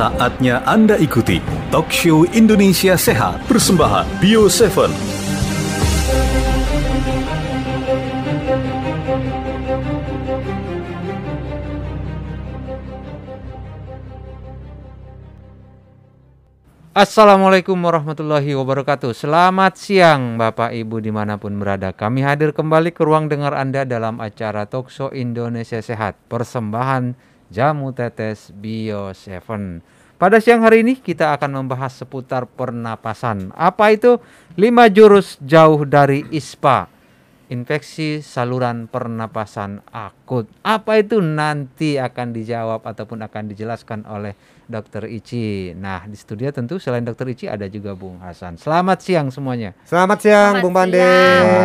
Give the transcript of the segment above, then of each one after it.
Saatnya Anda ikuti Talk Show Indonesia Sehat persembahan Bio 7. Assalamualaikum warahmatullahi wabarakatuh Selamat siang Bapak Ibu di mana pun berada Kami hadir kembali ke ruang dengar Anda dalam acara Talkshow Indonesia Sehat Persembahan Jamu Tetes Bio 7 Pada siang hari ini kita akan membahas seputar pernapasan. Apa itu? 5 jurus jauh dari ISPA Infeksi saluran pernapasan akut Apa itu nanti akan dijawab ataupun akan dijelaskan oleh Dokter Ici. Nah, di studio tentu selain Dokter Ici ada juga Bung Hasan. Selamat siang semuanya. Selamat siang Selamat Bung Pande.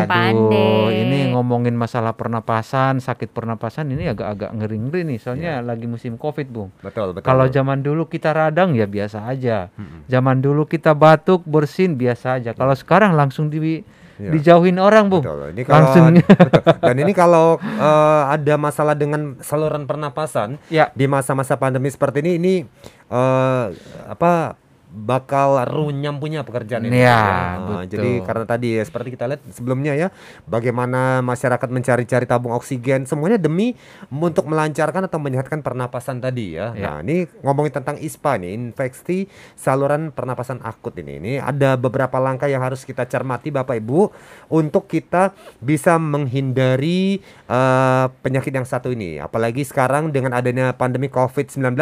Aduh, ini ngomongin masalah pernapasan, sakit pernapasan ini agak-agak ngeri-ngeri nih. Soalnya ya. lagi musim Covid, Bung. Betul, betul. Kalau zaman dulu kita radang ya biasa aja. Hmm. Zaman dulu kita batuk, bersin biasa aja. Kalau sekarang langsung di ya. dijauhin orang bu betul. ini kalau, langsung dan ini kalau uh, ada masalah dengan saluran pernapasan ya. di masa-masa pandemi seperti ini ini uh, apa bakal runyam punya pekerjaan ini. Ya, nah, jadi karena tadi ya seperti kita lihat sebelumnya ya bagaimana masyarakat mencari-cari tabung oksigen semuanya demi untuk melancarkan atau menyehatkan pernapasan tadi ya. ya. Nah, ini ngomongin tentang ISPA nih, infeksi saluran pernapasan akut ini. Ini ada beberapa langkah yang harus kita cermati Bapak Ibu untuk kita bisa menghindari uh, penyakit yang satu ini. Apalagi sekarang dengan adanya pandemi Covid-19,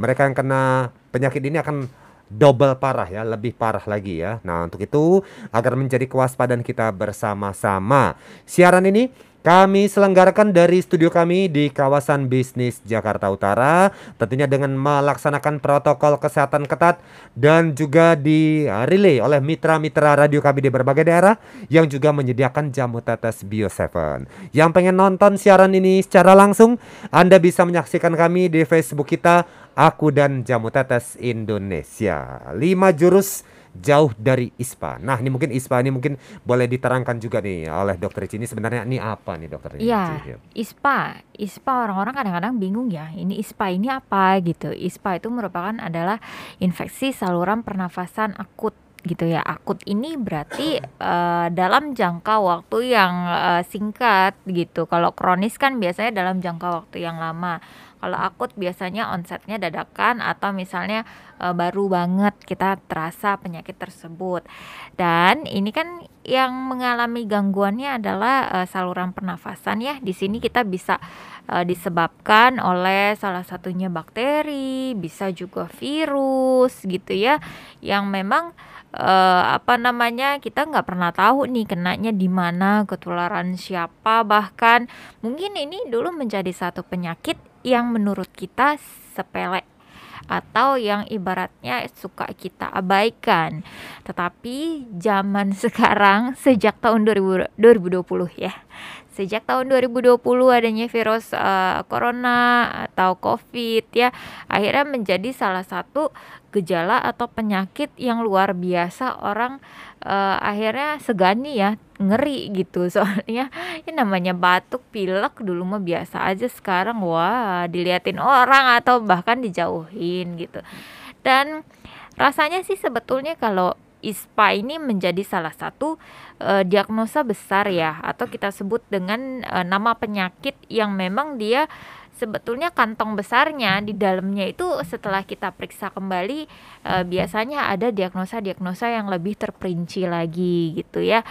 mereka yang kena penyakit ini akan double parah ya, lebih parah lagi ya. Nah, untuk itu agar menjadi kewaspadaan kita bersama-sama. Siaran ini kami selenggarakan dari studio kami di kawasan bisnis Jakarta Utara, tentunya dengan melaksanakan protokol kesehatan ketat dan juga di relay oleh mitra-mitra radio kami di berbagai daerah yang juga menyediakan jamu tetes Bio 7. Yang pengen nonton siaran ini secara langsung, Anda bisa menyaksikan kami di Facebook kita Aku dan Jamu Tetes Indonesia. Lima jurus jauh dari ISPA. Nah, ini mungkin ISPA ini mungkin boleh diterangkan juga nih oleh Dokter Ici. Ini sebenarnya ini apa nih Dokter Iya, ISPA. ISPA orang-orang kadang-kadang bingung ya. Ini ISPA ini apa gitu. ISPA itu merupakan adalah infeksi saluran pernafasan akut gitu ya akut ini berarti uh, dalam jangka waktu yang uh, singkat gitu kalau kronis kan biasanya dalam jangka waktu yang lama kalau akut biasanya onsetnya dadakan atau misalnya e, baru banget kita terasa penyakit tersebut. Dan ini kan yang mengalami gangguannya adalah e, saluran pernafasan ya. Di sini kita bisa disebabkan oleh salah satunya bakteri, bisa juga virus gitu ya, yang memang uh, apa namanya kita nggak pernah tahu nih kenanya di mana ketularan siapa bahkan mungkin ini dulu menjadi satu penyakit yang menurut kita sepele atau yang ibaratnya suka kita abaikan. Tetapi zaman sekarang sejak tahun 2000, 2020 ya. Sejak tahun 2020 adanya virus uh, corona atau covid ya, akhirnya menjadi salah satu gejala atau penyakit yang luar biasa. Orang uh, akhirnya segani ya ngeri gitu. Soalnya ini namanya batuk pilek dulu mah biasa aja. Sekarang wah diliatin orang atau bahkan dijauhin gitu. Dan rasanya sih sebetulnya kalau ISPA ini menjadi salah satu uh, diagnosa besar ya atau kita sebut dengan uh, nama penyakit yang memang dia sebetulnya kantong besarnya di dalamnya itu setelah kita periksa kembali e, biasanya ada diagnosa-diagnosa yang lebih terperinci lagi gitu ya.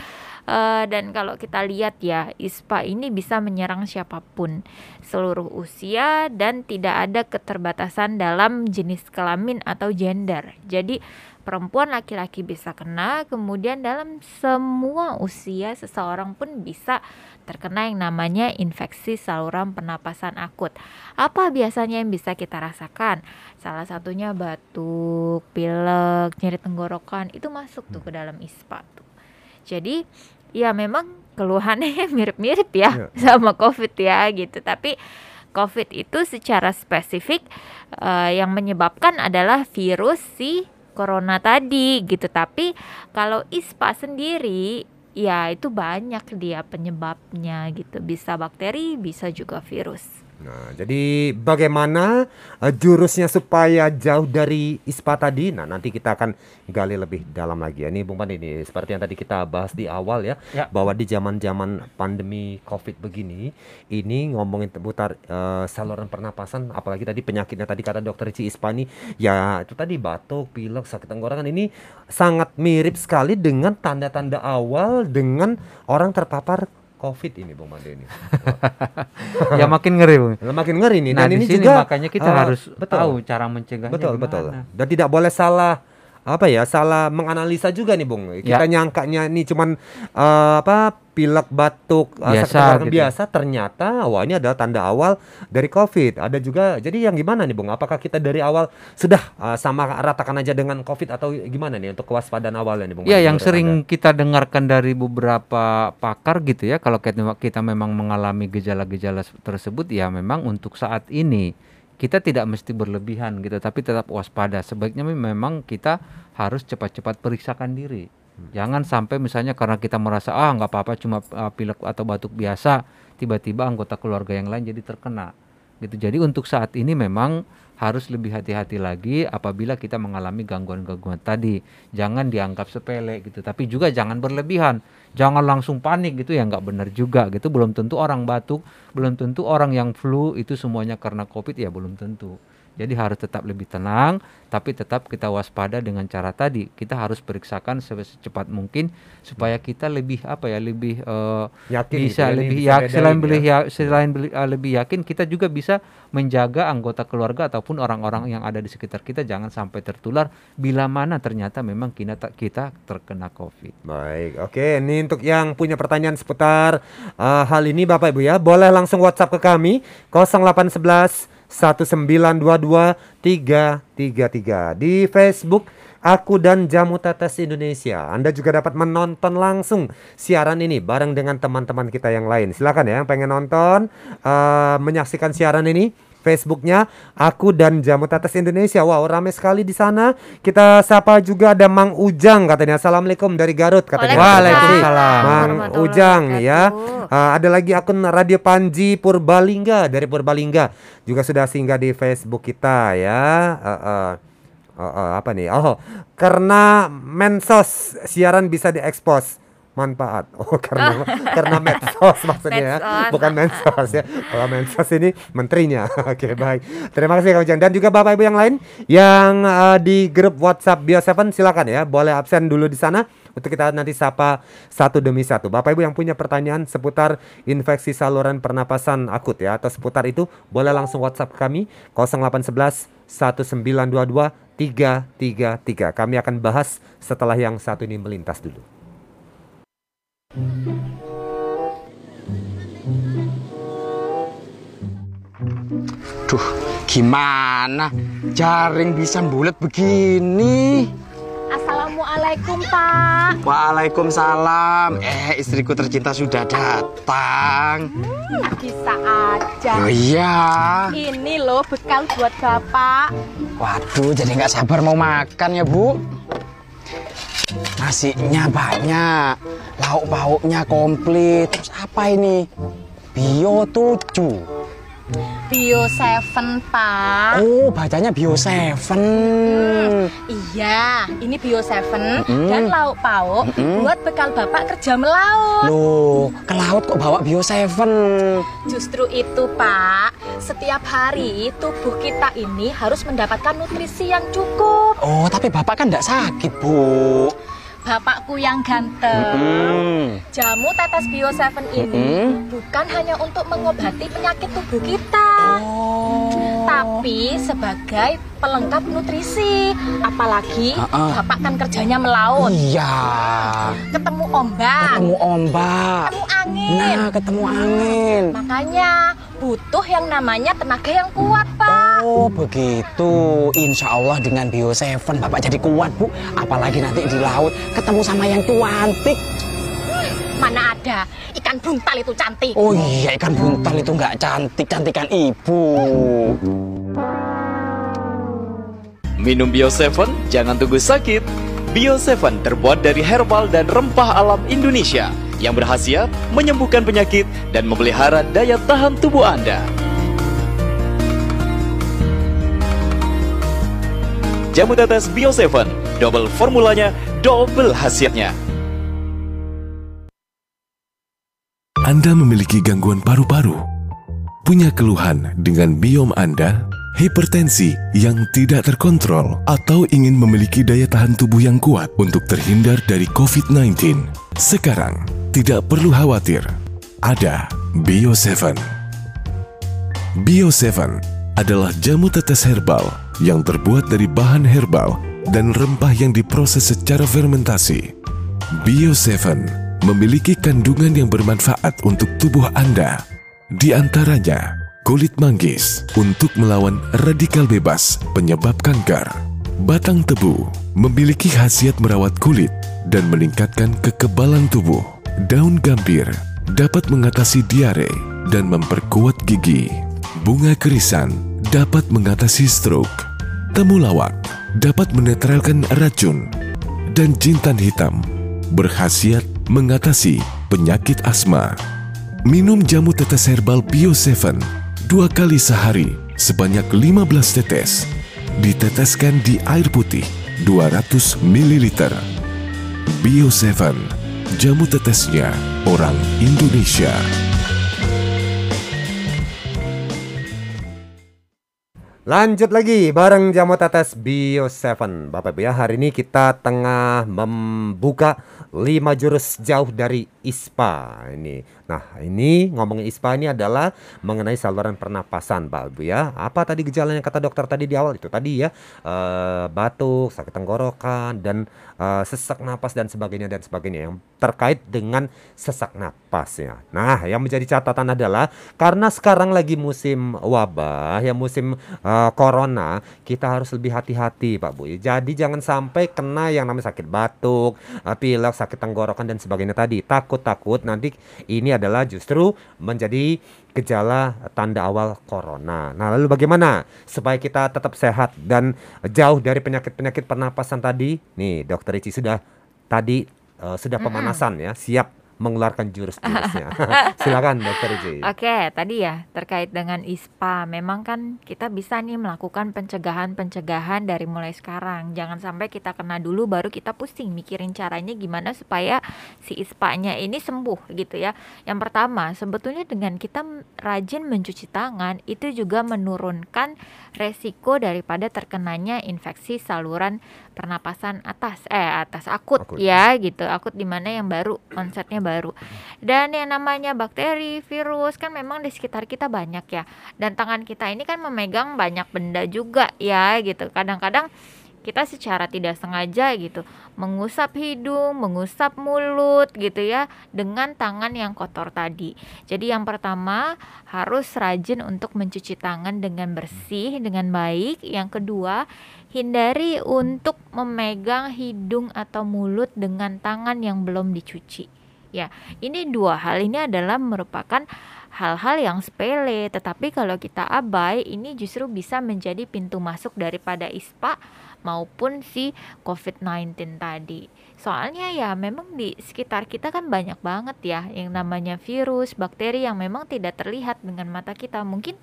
E, dan kalau kita lihat ya, ISPA ini bisa menyerang siapa pun, seluruh usia dan tidak ada keterbatasan dalam jenis kelamin atau gender. Jadi perempuan laki-laki bisa kena, kemudian dalam semua usia seseorang pun bisa terkena yang namanya infeksi saluran pernapasan akut. Apa biasanya yang bisa kita rasakan? Salah satunya batuk, pilek, nyeri tenggorokan itu masuk tuh ke dalam ISPA tuh. Jadi ya memang keluhannya mirip-mirip ya, ya sama COVID ya gitu. Tapi COVID itu secara spesifik uh, yang menyebabkan adalah virus si corona tadi gitu. Tapi kalau ISPA sendiri ya itu banyak dia penyebabnya gitu. Bisa bakteri, bisa juga virus. Nah, jadi bagaimana uh, jurusnya supaya jauh dari ISPA tadi? Nah, nanti kita akan gali lebih dalam lagi ya. Ini Bung Pan ini seperti yang tadi kita bahas di awal ya, Ya. bahwa di zaman-zaman pandemi Covid begini, ini ngomongin seputar uh, saluran pernapasan, apalagi tadi penyakitnya tadi kata dokter Ci ISPA ini, ya itu tadi batuk, pilek, sakit tenggorokan ini sangat mirip sekali dengan tanda-tanda awal dengan orang terpapar Covid ini Bung Made ini. ya makin ngeri, Bung. Makin ngeri nih Nah, dan di ini sini juga makanya kita ah, harus betul. tahu cara mencegahnya betul gimana. betul dan tidak boleh salah apa ya salah menganalisa juga nih bung kita Ya. nyangkanya ini cuman eh, apa pilek batuk eh, Biasa, gitu. biasa ternyata wah ini adalah tanda awal dari covid ada juga jadi yang gimana nih bung apakah kita dari awal sudah eh, sama ratakan aja dengan covid atau gimana nih untuk kewaspadaan awalnya nih bung Ya, yang sering Anda? kita dengarkan dari beberapa pakar gitu ya, kalau kita memang mengalami gejala-gejala tersebut, ya memang untuk saat ini kita tidak mesti berlebihan gitu, tapi tetap waspada. Sebaiknya memang kita harus cepat-cepat periksakan diri. Jangan sampai misalnya karena kita merasa ah nggak apa-apa cuma uh, pilek atau batuk biasa, tiba-tiba anggota keluarga yang lain jadi terkena. Gitu. Jadi untuk saat ini memang harus lebih hati-hati lagi apabila kita mengalami gangguan-gangguan tadi. Jangan dianggap sepele gitu, tapi juga jangan berlebihan. Jangan langsung panik gitu ya nggak benar juga gitu. Belum tentu orang batuk, belum tentu orang yang flu itu semuanya karena Covid ya belum tentu. Jadi harus tetap lebih tenang, tapi tetap kita waspada dengan cara tadi. Kita harus periksakan se- secepat mungkin supaya kita lebih apa ya, lebih eh, Yakin gitu bisa ya, ini lebih bisa ya, bedain selain ya. beli ya, selain beli- eh, lebih yakin kita juga bisa menjaga anggota keluarga ataupun orang-orang yang ada di sekitar kita jangan sampai tertular bila mana ternyata memang kita kita terkena Covid. Baik, oke. Ini untuk yang punya pertanyaan seputar uh, hal ini Bapak Ibu ya, boleh langsung WhatsApp ke kami 0811 1922 333 di Facebook Aku dan Jamu Tetes Indonesia. Anda juga dapat menonton langsung siaran ini bareng dengan teman-teman kita yang lain. Silakan ya yang pengen nonton uh, menyaksikan siaran ini Facebooknya aku dan Jamu Tetes Indonesia. Wow, ramai sekali di sana. Kita sapa juga ada Mang Ujang katanya. Assalamualaikum dari Garut katanya. Waalaikumsalam. Mang Ujang ya. Uh, ada lagi akun Radio Panji Purbalingga dari Purbalingga juga sudah singgah di Facebook kita ya. Uh, uh, uh, uh, apa nih? Oh, karena mensos siaran bisa diekspos manfaat. Oh, karena karena medsos maksudnya ya. Medsos. Bukan mensos ya. Kalau mensos ini menterinya. Oke, baik. Terima kasih Kang Ujang dan juga Bapak Ibu yang lain yang uh, di grup WhatsApp Bio7 silakan ya. Boleh absen dulu di sana untuk kita nanti sapa satu demi satu. Bapak Ibu yang punya pertanyaan seputar infeksi saluran pernapasan akut ya atau seputar itu boleh langsung WhatsApp kami 0811 1922 333. Kami akan bahas setelah yang satu ini melintas dulu. Duh, gimana? Jaring bisa bulat begini. Assalamualaikum Pak Waalaikumsalam. Eh, istriku tercinta sudah datang. Bisa aja Oh iya. Ini loh bekal buat Bapak Waduh, jadi nggak sabar mau makan ya, Bu. Nasinya banyak, lauk pauknya komplit. Terus apa ini? Bio 7. Bio 7 Pak Oh, bacanya Bio 7. Iya, ini Bio 7 Mm-mm. dan lauk pauk Mm-mm. buat bekal Bapak kerja melaut Loh, ke laut kok bawa Bio 7? Justru itu Pak Setiap hari tubuh kita ini harus mendapatkan nutrisi yang cukup Oh, tapi bapak kan nggak sakit, Bu. Bapakku yang ganteng Hmm. Jamu tetes Bio 7 ini Mm-mm. bukan hanya untuk mengobati penyakit tubuh kita Oh. Tapi sebagai pelengkap nutrisi. Apalagi Ha-ha. bapak kan kerjanya melaut, Iya. ketemu ombak, Ketemu ombak. ketemu angin. Nah, ketemu angin. Makanya butuh yang namanya tenaga yang kuat, Pak. Oh, begitu. Insya Allah dengan Bio 7 Bapak jadi kuat, Bu. Apalagi nanti di laut ketemu sama yang cantik. Mana ada ikan buntal itu cantik. Oh iya ikan buntal itu nggak cantik, cantikan ibu. Minum Bio 7, jangan tunggu sakit. Bio 7 terbuat dari herbal dan rempah alam Indonesia yang berhasil menyembuhkan penyakit dan memelihara daya tahan tubuh Anda. Jamu tetes Bio 7, double formulanya, double hasilnya. Anda memiliki gangguan paru-paru, punya keluhan dengan biom Anda, hipertensi yang tidak terkontrol, atau ingin memiliki daya tahan tubuh yang kuat untuk terhindar dari COVID-19. Sekarang, tidak perlu khawatir. Ada Bio 7. Bio 7 adalah jamu tetes herbal yang terbuat dari bahan herbal dan rempah yang diproses secara fermentasi. Bio 7 memiliki kandungan yang bermanfaat untuk tubuh Anda. Di antaranya, kulit manggis untuk melawan radikal bebas penyebab kanker. Batang tebu memiliki khasiat merawat kulit dan meningkatkan kekebalan tubuh. Daun gambir dapat mengatasi diare dan memperkuat gigi. Bunga kerisan dapat mengatasi stroke. Temulawak dapat menetralkan racun. Dan jintan hitam berkhasiat mengatasi penyakit asma. Minum jamu tetes herbal Bio 7 dua kali sehari sebanyak 15 tetes. Diteteskan di air putih 200 ml. Bio 7, jamu tetesnya orang Indonesia. Lanjut lagi bareng Jamu Tetes Bio 7 Bapak Ibu ya hari ini kita tengah membuka 5 jurus jauh dari ISPA ini. Nah ini ngomongin ISPA ini adalah mengenai saluran pernapasan Bapak Ibu ya. Apa tadi gejalanya kata dokter tadi di awal? Itu tadi ya eh, Batuk, sakit tenggorokan dan eh, sesak napas dan sebagainya dan sebagainya. Yang terkait dengan sesak napas ya Nah yang menjadi catatan adalah karena sekarang lagi musim wabah ya musim eh, corona kita harus lebih hati-hati Pak Bu. Jadi jangan sampai kena yang namanya sakit batuk, eh, pilek, sakit tenggorokan dan sebagainya tadi. Takut-takut nanti ini adalah justru menjadi gejala tanda awal corona. Nah, lalu bagaimana supaya kita tetap sehat dan jauh dari penyakit-penyakit pernapasan tadi? Nih, Dokter Ici sudah tadi eh, sudah pemanasan ya, siap mengeluarkan jurus-jurusnya. Silakan Dokter Ici. Oke, tadi ya terkait dengan ISPA, memang kan kita bisa nih melakukan pencegahan-pencegahan dari mulai sekarang. Jangan sampai kita kena dulu baru kita pusing mikirin caranya gimana supaya si ISPA-nya ini sembuh gitu ya. Yang pertama, sebetulnya dengan kita rajin mencuci tangan itu juga menurunkan resiko daripada terkenanya infeksi saluran pernapasan atas eh atas akut, Akut. ya gitu. Akut di mana yang baru, konsepnya baru. Dan yang namanya bakteri, virus kan memang di sekitar kita banyak ya. Dan tangan kita ini kan memegang banyak benda juga ya gitu. Kadang-kadang kita secara tidak sengaja gitu mengusap hidung, mengusap mulut gitu ya dengan tangan yang kotor tadi. Jadi yang pertama harus rajin untuk mencuci tangan dengan bersih dengan baik. Yang kedua, hindari untuk memegang hidung atau mulut dengan tangan yang belum dicuci. Ya, ini dua hal ini adalah merupakan hal-hal yang sepele, tetapi kalau kita abai, ini justru bisa menjadi pintu masuk daripada ISPA maupun si COVID-19 tadi. Soalnya ya memang di sekitar kita kan banyak banget ya yang namanya virus, bakteri yang memang tidak terlihat dengan mata kita. Mungkin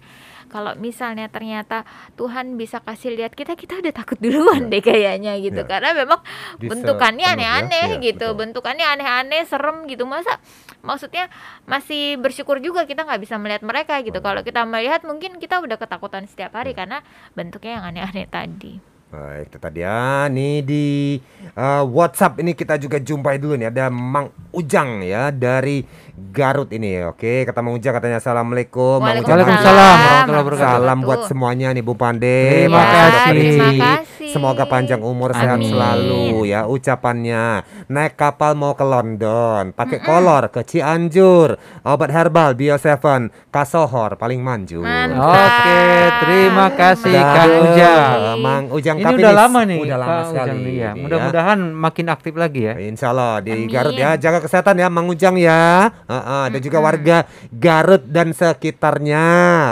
kalau misalnya ternyata Tuhan bisa kasih lihat kita, kita udah takut duluan deh kayaknya gitu. Ya. Karena memang Bisa bentukannya penuh ya. aneh-aneh Iya, gitu. betul. Bentukannya aneh-aneh, serem gitu. Masa maksudnya masih bersyukur juga kita nggak bisa melihat mereka gitu. Kalau kita melihat mungkin kita udah ketakutan setiap hari karena bentuknya yang aneh-aneh tadi. Baik, itu tadi ya. Nih di uh, WhatsApp ini kita juga jumpai dulu nih ada Mang Ujang ya dari Garut ini. Oke, kata Mang Ujang katanya assalamualaikum. Mang Ujang Waalaikumsalam. Salam buat semuanya nih Bu Pande, Terima kasih. Semoga panjang umur sehat Amin. selalu ya ucapannya. Naik kapal mau ke London, pakai kolor ke Cianjur, obat herbal Bio 7, Kasohor paling manjur. Mantap. Oke, terima kasih Dan, Kang Ujang. Mang Ujang Ini tapi udah lama nih, Udah lama Kang sekali. Ujang nih ya. ini ya. Mudah-mudahan makin aktif lagi ya. Insya Allah di Amin. Garut ya jaga kesehatan ya Mang Ujang ya Heeh, dan juga warga Garut dan sekitarnya.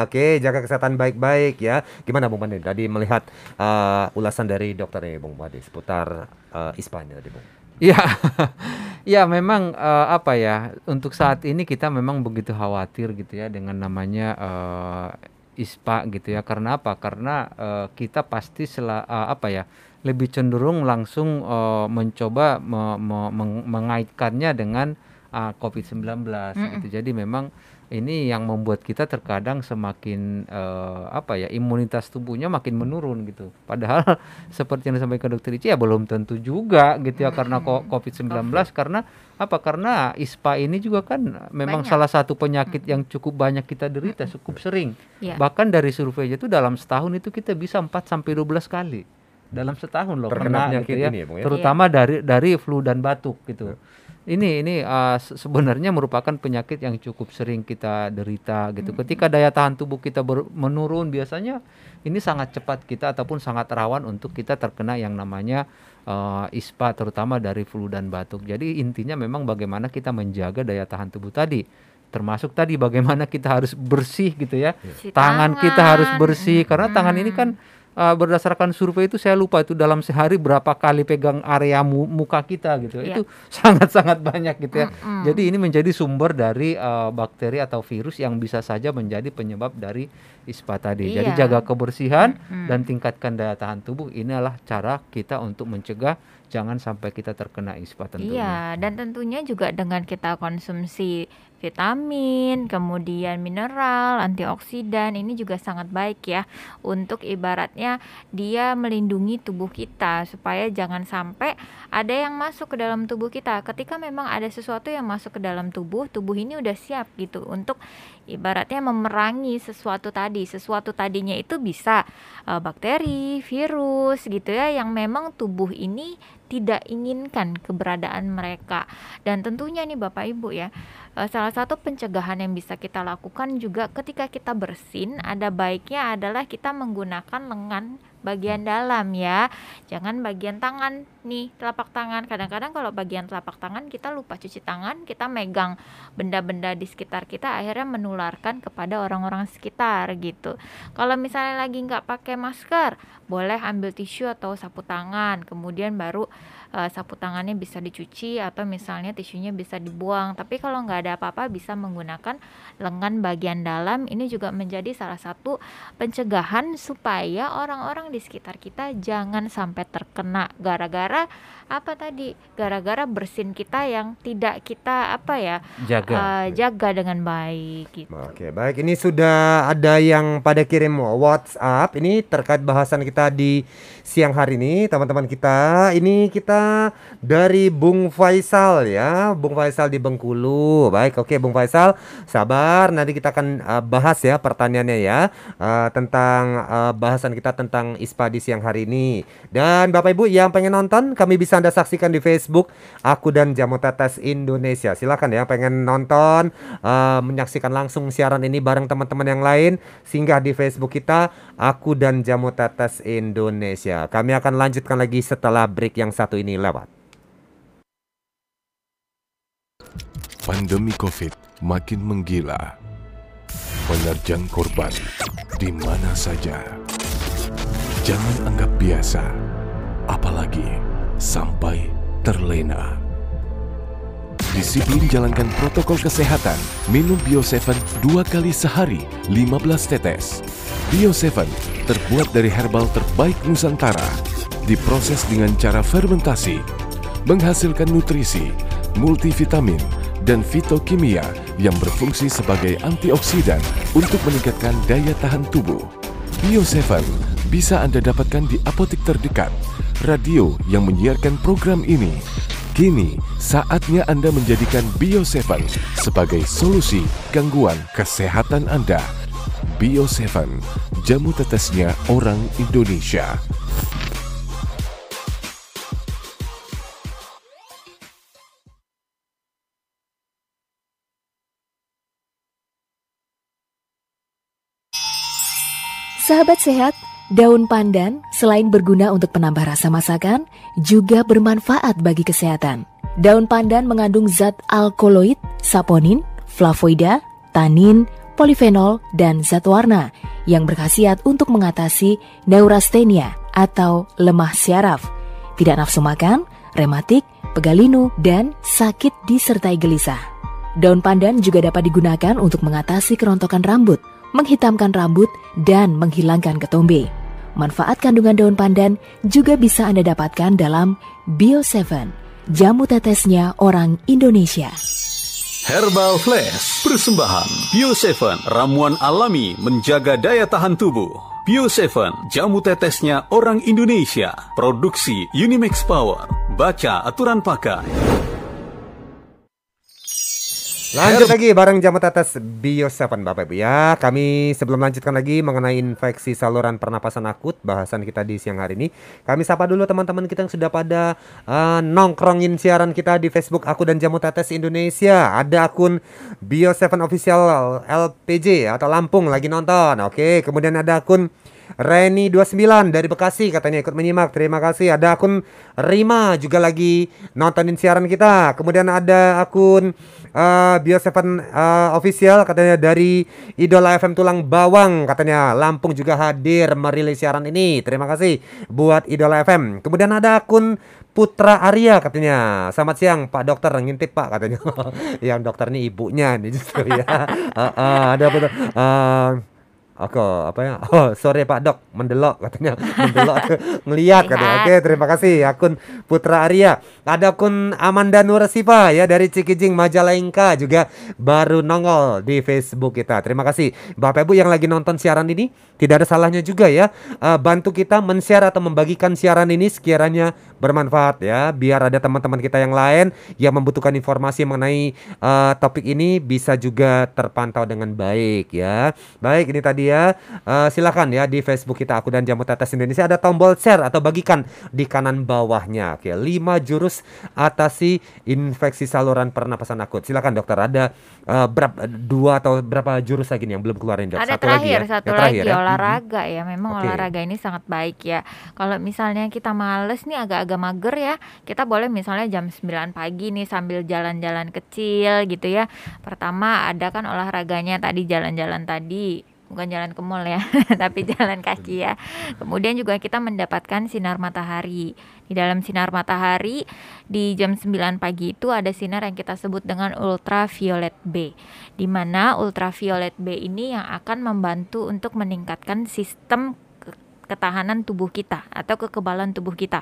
Oke jaga kesehatan baik-baik ya. Gimana Bung Pandi? Tadi melihat eh, ulasan dari dokter nih Bung Pandi seputar eh, ISPA ini tadi Bung. Iya, ya memang eh, apa ya untuk saat ini kita memang begitu khawatir gitu ya dengan namanya eh, ISPA gitu ya. Karena apa? Karena eh, kita pasti sela, eh, apa ya lebih cenderung langsung uh, mencoba me, me, meng, mengaitkannya dengan uh, COVID-19 gitu. Jadi memang ini yang membuat kita terkadang semakin uh, apa ya imunitas tubuhnya makin menurun gitu. Padahal seperti yang disampaikan dokter Ici ya belum tentu juga gitu ya karena COVID-19 karena apa? Karena ISPA ini juga kan memang Banyak. salah satu penyakit yang cukup banyak kita derita, cukup sering. Iya. Bahkan dari survei itu dalam setahun itu kita bisa 4 sampai 12 kali dalam setahun loh Terkena kena penyakit gitu ya. ini ya, Bung ya? Terutama dari dari flu dan batuk gitu. Ini ini uh, se- sebenarnya merupakan penyakit yang cukup sering kita derita gitu. Ketika daya tahan tubuh kita ber- menurun biasanya ini sangat cepat kita ataupun sangat rawan untuk kita terkena yang namanya uh, ISPA terutama dari flu dan batuk. Jadi intinya memang bagaimana kita menjaga daya tahan tubuh tadi. Termasuk tadi bagaimana kita harus bersih gitu ya. Cuci Tangan kita harus tangan. bersih karena tangan ini kan uh, berdasarkan survei itu saya lupa itu dalam sehari berapa kali pegang area mu- muka kita gitu. Iya. Itu sangat-sangat banyak gitu ya. Mm-mm. Jadi ini menjadi sumber dari uh, bakteri atau virus yang bisa saja menjadi penyebab dari ISPA tadi. Jadi Iya. jaga kebersihan Mm-mm. dan tingkatkan daya tahan tubuh. Inilah cara kita untuk mencegah jangan sampai kita terkena ISPA tentunya. Iya, dan tentunya juga dengan kita konsumsi vitamin, kemudian mineral, antioksidan, ini juga sangat baik ya untuk ibaratnya dia melindungi tubuh kita supaya jangan sampai ada yang masuk ke dalam tubuh kita. Ketika memang ada sesuatu yang masuk ke dalam tubuh, tubuh ini udah siap gitu untuk ibaratnya memerangi sesuatu tadi. Sesuatu tadinya itu bisa eh, bakteri, virus gitu ya yang memang tubuh ini tidak inginkan keberadaan mereka. Dan tentunya nih Bapak Ibu ya, eh, salah satu pencegahan yang bisa kita lakukan juga ketika kita bersin ada baiknya adalah kita menggunakan lengan bagian dalam ya. Jangan bagian tangan nih, telapak tangan. Kadang-kadang kalau bagian telapak tangan kita lupa cuci tangan, kita megang benda-benda di sekitar kita akhirnya menularkan kepada orang-orang sekitar gitu. Kalau misalnya lagi nggak pakai masker, boleh ambil tisu atau sapu tangan, kemudian baru eh, sapu tangannya bisa dicuci atau misalnya tisunya bisa dibuang. Tapi kalau nggak ada apa-apa bisa menggunakan lengan bagian dalam. Ini juga menjadi salah satu pencegahan supaya orang-orang di sekitar kita jangan sampai terkena gara-gara apa tadi? Gara-gara bersin kita yang tidak kita apa ya? Jaga. eh, jaga dengan baik gitu. Oke, baik. Ini sudah ada yang pada kirim WhatsApp. Ini terkait bahasan kita di siang hari ini, teman-teman kita. Ini kita dari Bung Faisal ya, Bung Faisal di Bengkulu. Baik, oke Bung Faisal, sabar. Nanti kita akan uh, bahas ya pertanyaannya ya uh, tentang uh, bahasan kita tentang ISPA di siang hari ini. Dan Bapak Ibu yang pengen nonton, kami bisa Anda saksikan di Facebook aku dan Jamu Tetes Indonesia. Silakan ya pengen nonton uh, menyaksikan langsung siaran ini bareng teman-teman yang lain singgah di Facebook kita aku dan Jamu Tetes Indonesia. Kami akan lanjutkan lagi setelah break yang satu ini lewat. Pandemi COVID makin menggila. Menerjang korban di mana saja. Jangan anggap biasa, apalagi sampai terlena. Disiplin jalankan protokol kesehatan. Minum Bio 7 dua kali sehari, 15 tetes. Bio 7 terbuat dari herbal terbaik Nusantara. Diproses dengan cara fermentasi. Menghasilkan nutrisi, multivitamin, dan fitokimia yang berfungsi sebagai antioksidan untuk meningkatkan daya tahan tubuh. Bio 7 bisa Anda dapatkan di apotek terdekat. Radio yang menyiarkan program ini. Kini, saatnya Anda menjadikan Bio 7 sebagai solusi gangguan kesehatan Anda. Bio 7, jamu tetesnya orang Indonesia. Sahabat sehat, daun pandan selain berguna untuk penambah rasa masakan, juga bermanfaat bagi kesehatan. Daun pandan mengandung zat alkaloid, saponin, flavoida, tanin, polifenol, dan zat warna yang berkhasiat untuk mengatasi neurastenia atau lemah syaraf, tidak nafsu makan, rematik, pegalinu, dan sakit disertai gelisah. Daun pandan juga dapat digunakan untuk mengatasi kerontokan rambut, menghitamkan rambut, dan menghilangkan ketombe. Manfaat kandungan daun pandan juga bisa Anda dapatkan dalam Bio 7, jamu tetesnya orang Indonesia. Herbal Flash, persembahan Bio 7, ramuan alami menjaga daya tahan tubuh. Bio 7, jamu tetesnya orang Indonesia. Produksi Unimax Power. Baca aturan pakai. Lanjut lagi bareng jamu tetes Bio 7 Bapak Ibu ya. Kami sebelum lanjutkan lagi mengenai infeksi saluran pernapasan akut bahasan kita di siang hari ini. Kami sapa dulu teman-teman kita yang sudah pada uh, nongkrongin siaran kita di Facebook aku dan jamu tetes Indonesia. Ada akun Bio 7 official LPJ atau Lampung lagi nonton. Oke, kemudian ada akun Reni 29 dari Bekasi katanya ikut menyimak. Terima kasih. Ada akun Rima juga lagi nontonin siaran kita. Kemudian ada akun uh, Bio 7 uh, official katanya dari Idola FM Tulang Bawang katanya Lampung juga hadir merilis siaran ini. Terima kasih buat Idola FM. Kemudian ada akun Putra Arya katanya. Selamat siang Pak Dokter ngintip Pak katanya. Yang dokter ini ibunya nih justru ya. uh, uh, ada apa tuh? Uh, Aku apa ya? Oh, sore Pak Dok, mendelok katanya. Mendelok ngelihat katanya. Oke, terima kasih akun Putra Arya. Ada akun Amanda Nurasifa ya dari Cikijing Majalengka juga baru nongol di Facebook kita. Terima kasih Bapak Ibu yang lagi nonton siaran ini. Tidak ada salahnya juga ya uh, bantu kita men-share atau membagikan siaran ini sekiranya bermanfaat ya biar ada teman-teman kita yang lain yang membutuhkan informasi mengenai uh, topik ini bisa juga terpantau dengan baik ya. Baik, ini tadi ya. Uh, silakan ya di Facebook kita aku dan Jamu Tetes Indonesia ada tombol share atau bagikan di kanan bawahnya. Oke, 5 jurus atasi infeksi saluran pernapasan akut. Silakan dokter ada uh, berapa dua atau berapa jurus lagi nih yang belum keluarin dok? Ada satu terakhir, lagi ya. satu Yang lagi terakhir ya. olahraga ya. Memang Oke. olahraga ini sangat baik ya. Kalau misalnya kita males nih agak-agak mager ya, kita boleh misalnya jam 9 pagi nih sambil jalan-jalan kecil gitu ya. Pertama ada kan olahraganya tadi jalan-jalan tadi bukan jalan ke mall ya, tapi jalan kaki ya. Kemudian juga kita mendapatkan sinar matahari. Di dalam sinar matahari di jam 9 pagi itu ada sinar yang kita sebut dengan ultraviolet B. Di mana ultraviolet B ini yang akan membantu untuk meningkatkan sistem ketahanan tubuh kita atau kekebalan tubuh kita.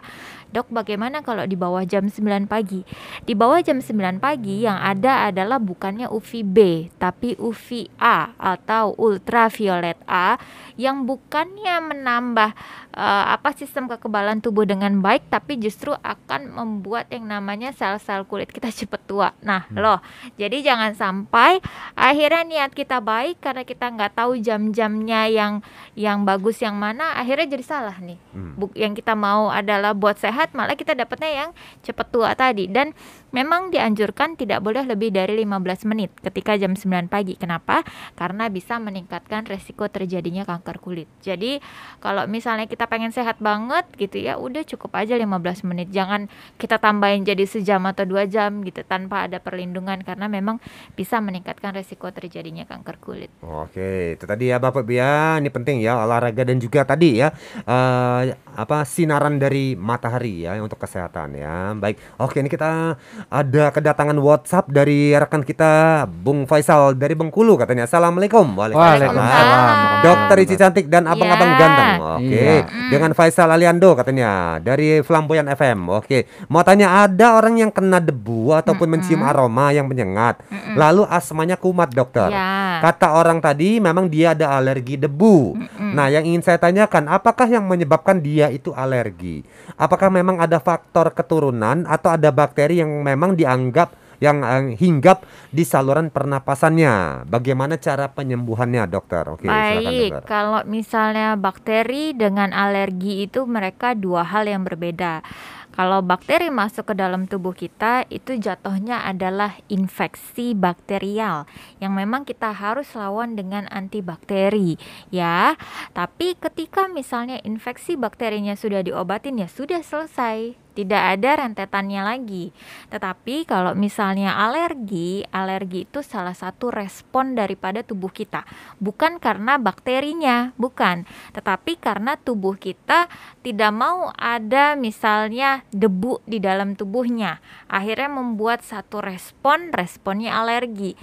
Dok, bagaimana kalau di bawah jam 9 pagi? Di bawah jam 9 pagi yang ada adalah bukannya UVB, tapi UVA atau ultraviolet A yang bukannya menambah eh, apa sistem kekebalan tubuh dengan baik tapi justru akan membuat yang namanya sel-sel kulit kita cepat tua. Nah, loh, jadi jangan sampai akhirnya niat kita baik karena kita nggak tahu jam-jamnya yang yang bagus yang mana akhirnya jadi salah nih. Hmm. Yang kita mau adalah buat sehat malah kita dapatnya yang cepat tua tadi dan memang dianjurkan tidak boleh lebih dari 15 menit ketika jam 9 pagi. Kenapa? Karena bisa meningkatkan resiko terjadinya kanker kulit. Jadi kalau misalnya kita pengen sehat banget gitu ya udah cukup aja 15 menit. Jangan kita tambahin jadi sejam atau dua jam gitu tanpa ada perlindungan karena memang bisa meningkatkan resiko terjadinya kanker kulit. Oke, itu tadi ya Bapak ya. Ini penting ya olahraga dan juga tadi ya eh, apa sinaran dari matahari ya untuk kesehatan ya. Baik. Oke, ini kita ada kedatangan WhatsApp dari rekan kita Bung Faisal dari Bengkulu katanya. Assalamualaikum. Waalaikumsalam. Dokter Ici cantik dan abang-abang Ya. ganteng. Oke. Iya. Dengan Faisal Aliando katanya dari Flamboyan FM. Oke. Mau tanya ada orang yang kena debu ataupun mencium aroma yang menyengat. Lalu asmanya kumat, dokter. Ya. Kata orang tadi memang dia ada alergi debu. Nah, yang ingin saya tanyakan, apakah yang menyebabkan dia itu alergi? Apakah memang ada faktor keturunan atau ada bakteri yang memang dianggap yang eh, hinggap di saluran pernapasannya? Bagaimana cara penyembuhannya, dokter? Oke, silakan Baik, dokter. kalau misalnya bakteri dengan alergi itu mereka dua hal yang berbeda. Kalau bakteri masuk ke dalam tubuh kita itu jatuhnya adalah infeksi bakterial yang memang kita harus lawan dengan antibakteri ya. Tapi ketika misalnya infeksi bakterinya sudah diobatin ya sudah selesai. Tidak ada rentetannya lagi. Tetapi kalau misalnya alergi, alergi itu salah satu respon daripada tubuh kita. Bukan karena bakterinya, bukan. Tetapi karena tubuh kita tidak mau ada misalnya debu di dalam tubuhnya. Akhirnya membuat satu respon, responnya alergi.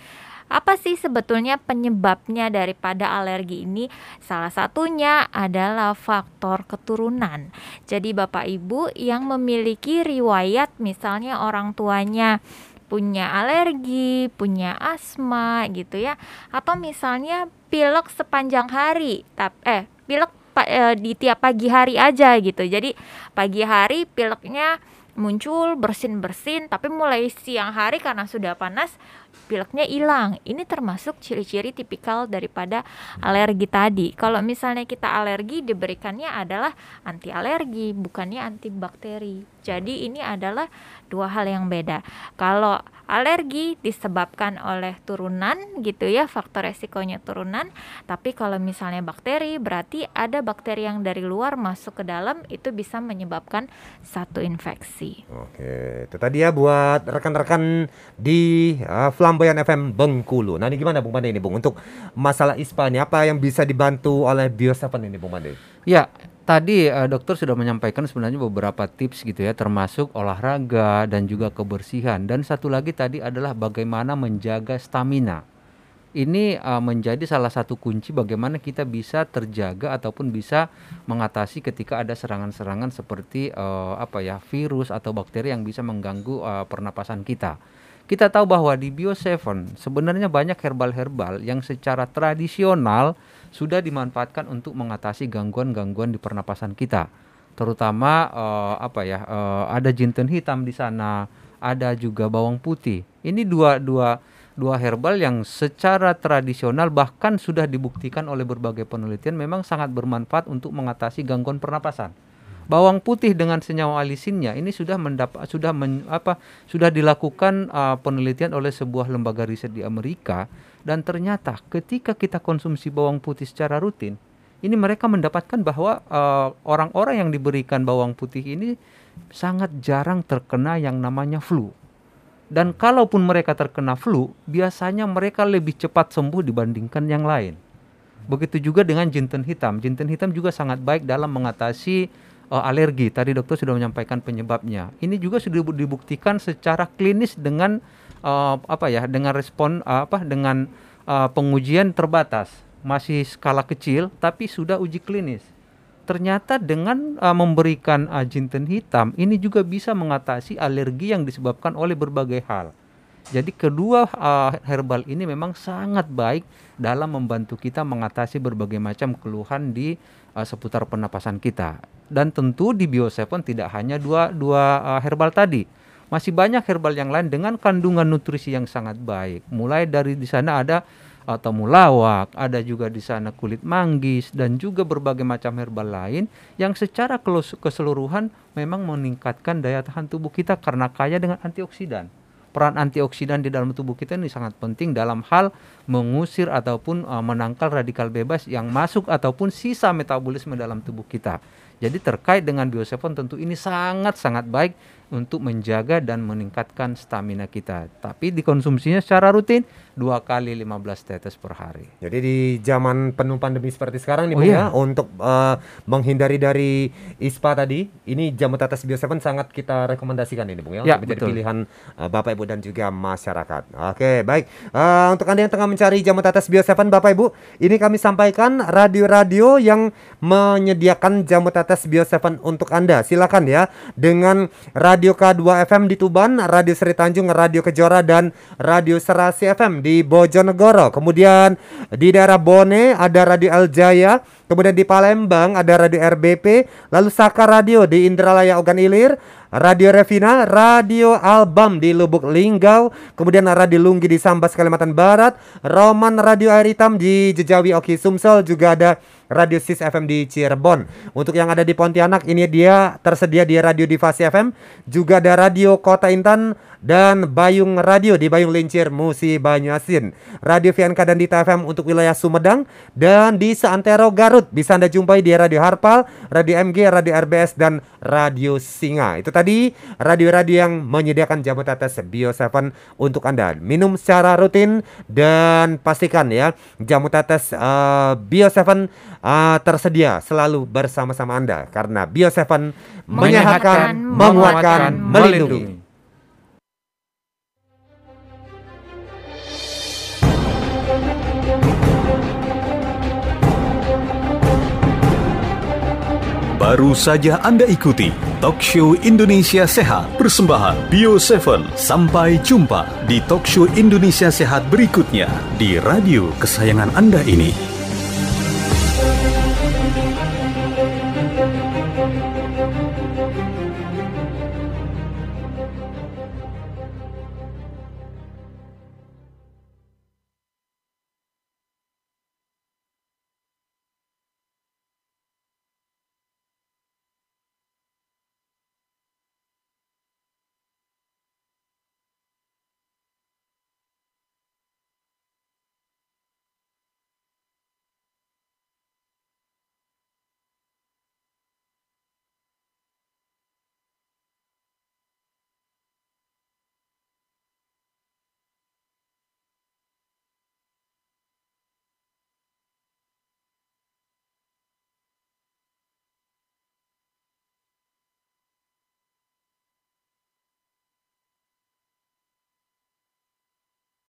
Apa sih sebetulnya penyebabnya daripada alergi ini? Salah satunya adalah faktor keturunan. Jadi Bapak Ibu yang memiliki riwayat misalnya orang tuanya punya alergi, punya asma gitu ya, atau misalnya pilek sepanjang hari, eh pilek eh, di tiap pagi hari aja gitu. Jadi pagi hari pileknya muncul bersin-bersin tapi mulai siang hari karena sudah panas pileknya hilang. Ini termasuk ciri-ciri tipikal daripada alergi tadi. Kalau misalnya kita alergi diberikannya adalah anti alergi, bukannya antibakteri. Jadi ini adalah dua hal yang beda. Kalau alergi disebabkan oleh turunan gitu ya, faktor resikonya turunan. Tapi kalau misalnya bakteri berarti ada bakteri yang dari luar masuk ke dalam itu bisa menyebabkan satu infeksi. Oke, itu tadi ya buat rekan-rekan di uh, Flamboyan FM Bengkulu. Nah, ini gimana Bung Pande ini Bung untuk masalah ISPA ini apa yang bisa dibantu oleh Bioseven ini Bung Pande? Ya, tadi uh, dokter sudah menyampaikan sebenarnya beberapa tips gitu ya termasuk olahraga dan juga kebersihan dan satu lagi tadi adalah bagaimana menjaga stamina ini uh, menjadi salah satu kunci bagaimana kita bisa terjaga ataupun bisa mengatasi ketika ada serangan-serangan seperti uh, apa ya virus atau bakteri yang bisa mengganggu uh, pernapasan kita. Kita tahu bahwa di Bio7 sebenarnya banyak herbal-herbal yang secara tradisional sudah dimanfaatkan untuk mengatasi gangguan-gangguan di pernapasan kita. Terutama uh, apa ya? Uh, ada jinten hitam di sana, ada juga bawang putih. Ini dua dua dua herbal yang secara tradisional bahkan sudah dibuktikan oleh berbagai penelitian memang sangat bermanfaat untuk mengatasi gangguan pernapasan. Bawang putih dengan senyawa alisinnya ini sudah mendapat sudah men, apa sudah dilakukan uh, penelitian oleh sebuah lembaga riset di Amerika dan ternyata ketika kita konsumsi bawang putih secara rutin, ini mereka mendapatkan bahwa eh, orang-orang uh, yang diberikan bawang putih ini sangat jarang terkena yang namanya flu. Dan kalaupun mereka terkena flu, biasanya mereka lebih cepat sembuh dibandingkan yang lain. Begitu juga dengan jinten hitam. Jinten hitam juga sangat baik dalam mengatasi uh, alergi. Tadi dokter sudah menyampaikan penyebabnya. Ini juga sudah dibuktikan secara klinis dengan uh, apa ya dengan respon uh, apa dengan uh, pengujian terbatas masih skala kecil tapi sudah uji klinis ternyata dengan uh, memberikan uh, jinten hitam ini juga bisa mengatasi alergi yang disebabkan oleh berbagai hal jadi kedua uh, herbal ini memang sangat baik dalam membantu kita mengatasi berbagai macam keluhan di uh, seputar pernapasan kita dan tentu di Bio7 tidak hanya dua dua uh, herbal tadi masih banyak herbal yang lain dengan kandungan nutrisi yang sangat baik. Mulai dari di sana ada atau mulawak, ada juga di sana kulit manggis dan juga berbagai macam herbal lain yang secara keseluruhan memang meningkatkan daya tahan tubuh kita karena kaya dengan antioksidan. Peran antioksidan di dalam tubuh kita ini sangat penting dalam hal mengusir ataupun uh, menangkal radikal bebas yang masuk ataupun sisa metabolisme dalam tubuh kita. Jadi terkait dengan Bio7 tentu ini sangat-sangat baik untuk menjaga dan meningkatkan stamina kita. Tapi dikonsumsinya secara rutin dua kali 15 tetes per hari. Jadi di zaman penuh pandemi seperti sekarang nih oh, iya. ya untuk uh, menghindari dari ISPA tadi, ini jamu tetes Bio7 sangat kita rekomendasikan ini Bung ya, ya untuk menjadi betul. pilihan uh, Bapak Ibu dan juga masyarakat. Oke, baik. Uh, untuk Anda yang tengah mencari jamu tetes Bio7 Bapak Ibu, ini kami sampaikan radio-radio yang menyediakan jamu tetes Bio7 untuk Anda. Silakan ya dengan Radio K2 FM di Tuban, Radio Seri Tanjung, Radio Kejora dan Radio Serasi FM di Bojonegoro. Kemudian di daerah Bone ada Radio El Jaya. Kemudian di Palembang ada Radio RBP. Lalu Saka Radio di Indralaya Ogan Ilir. Radio Revina, Radio Album di Lubuk Linggau, kemudian Radio Lunggi di Sambas Kalimantan Barat, Roman Radio Air Hitam di Jejawi Oki Sumsel, juga ada Radio Sis FM di Cirebon. Untuk yang ada di Pontianak ini dia tersedia di Radio Divasi FM, juga ada Radio Kota Intan dan Bayung Radio di Bayung Lincir Musi Banyuasin. Radio VNK dan Dita FM untuk wilayah Sumedang dan di Seantero Garut bisa Anda jumpai di Radio Harpal, Radio MG, Radio RBS dan Radio Singa. Itu tadi, radio-radio yang menyediakan jamu tetes Bio 7 untuk Anda. Minum secara rutin dan pastikan ya, jamu tetes uh, Bio 7 uh, eh, tersedia selalu bersama-sama Anda karena Bio 7 menyehatkan, menguatkan, melindungi. Baru saja Anda ikuti Talkshow Indonesia Sehat. Persembahan Bio 7. Sampai jumpa di Talkshow Indonesia Sehat berikutnya di radio kesayangan Anda ini.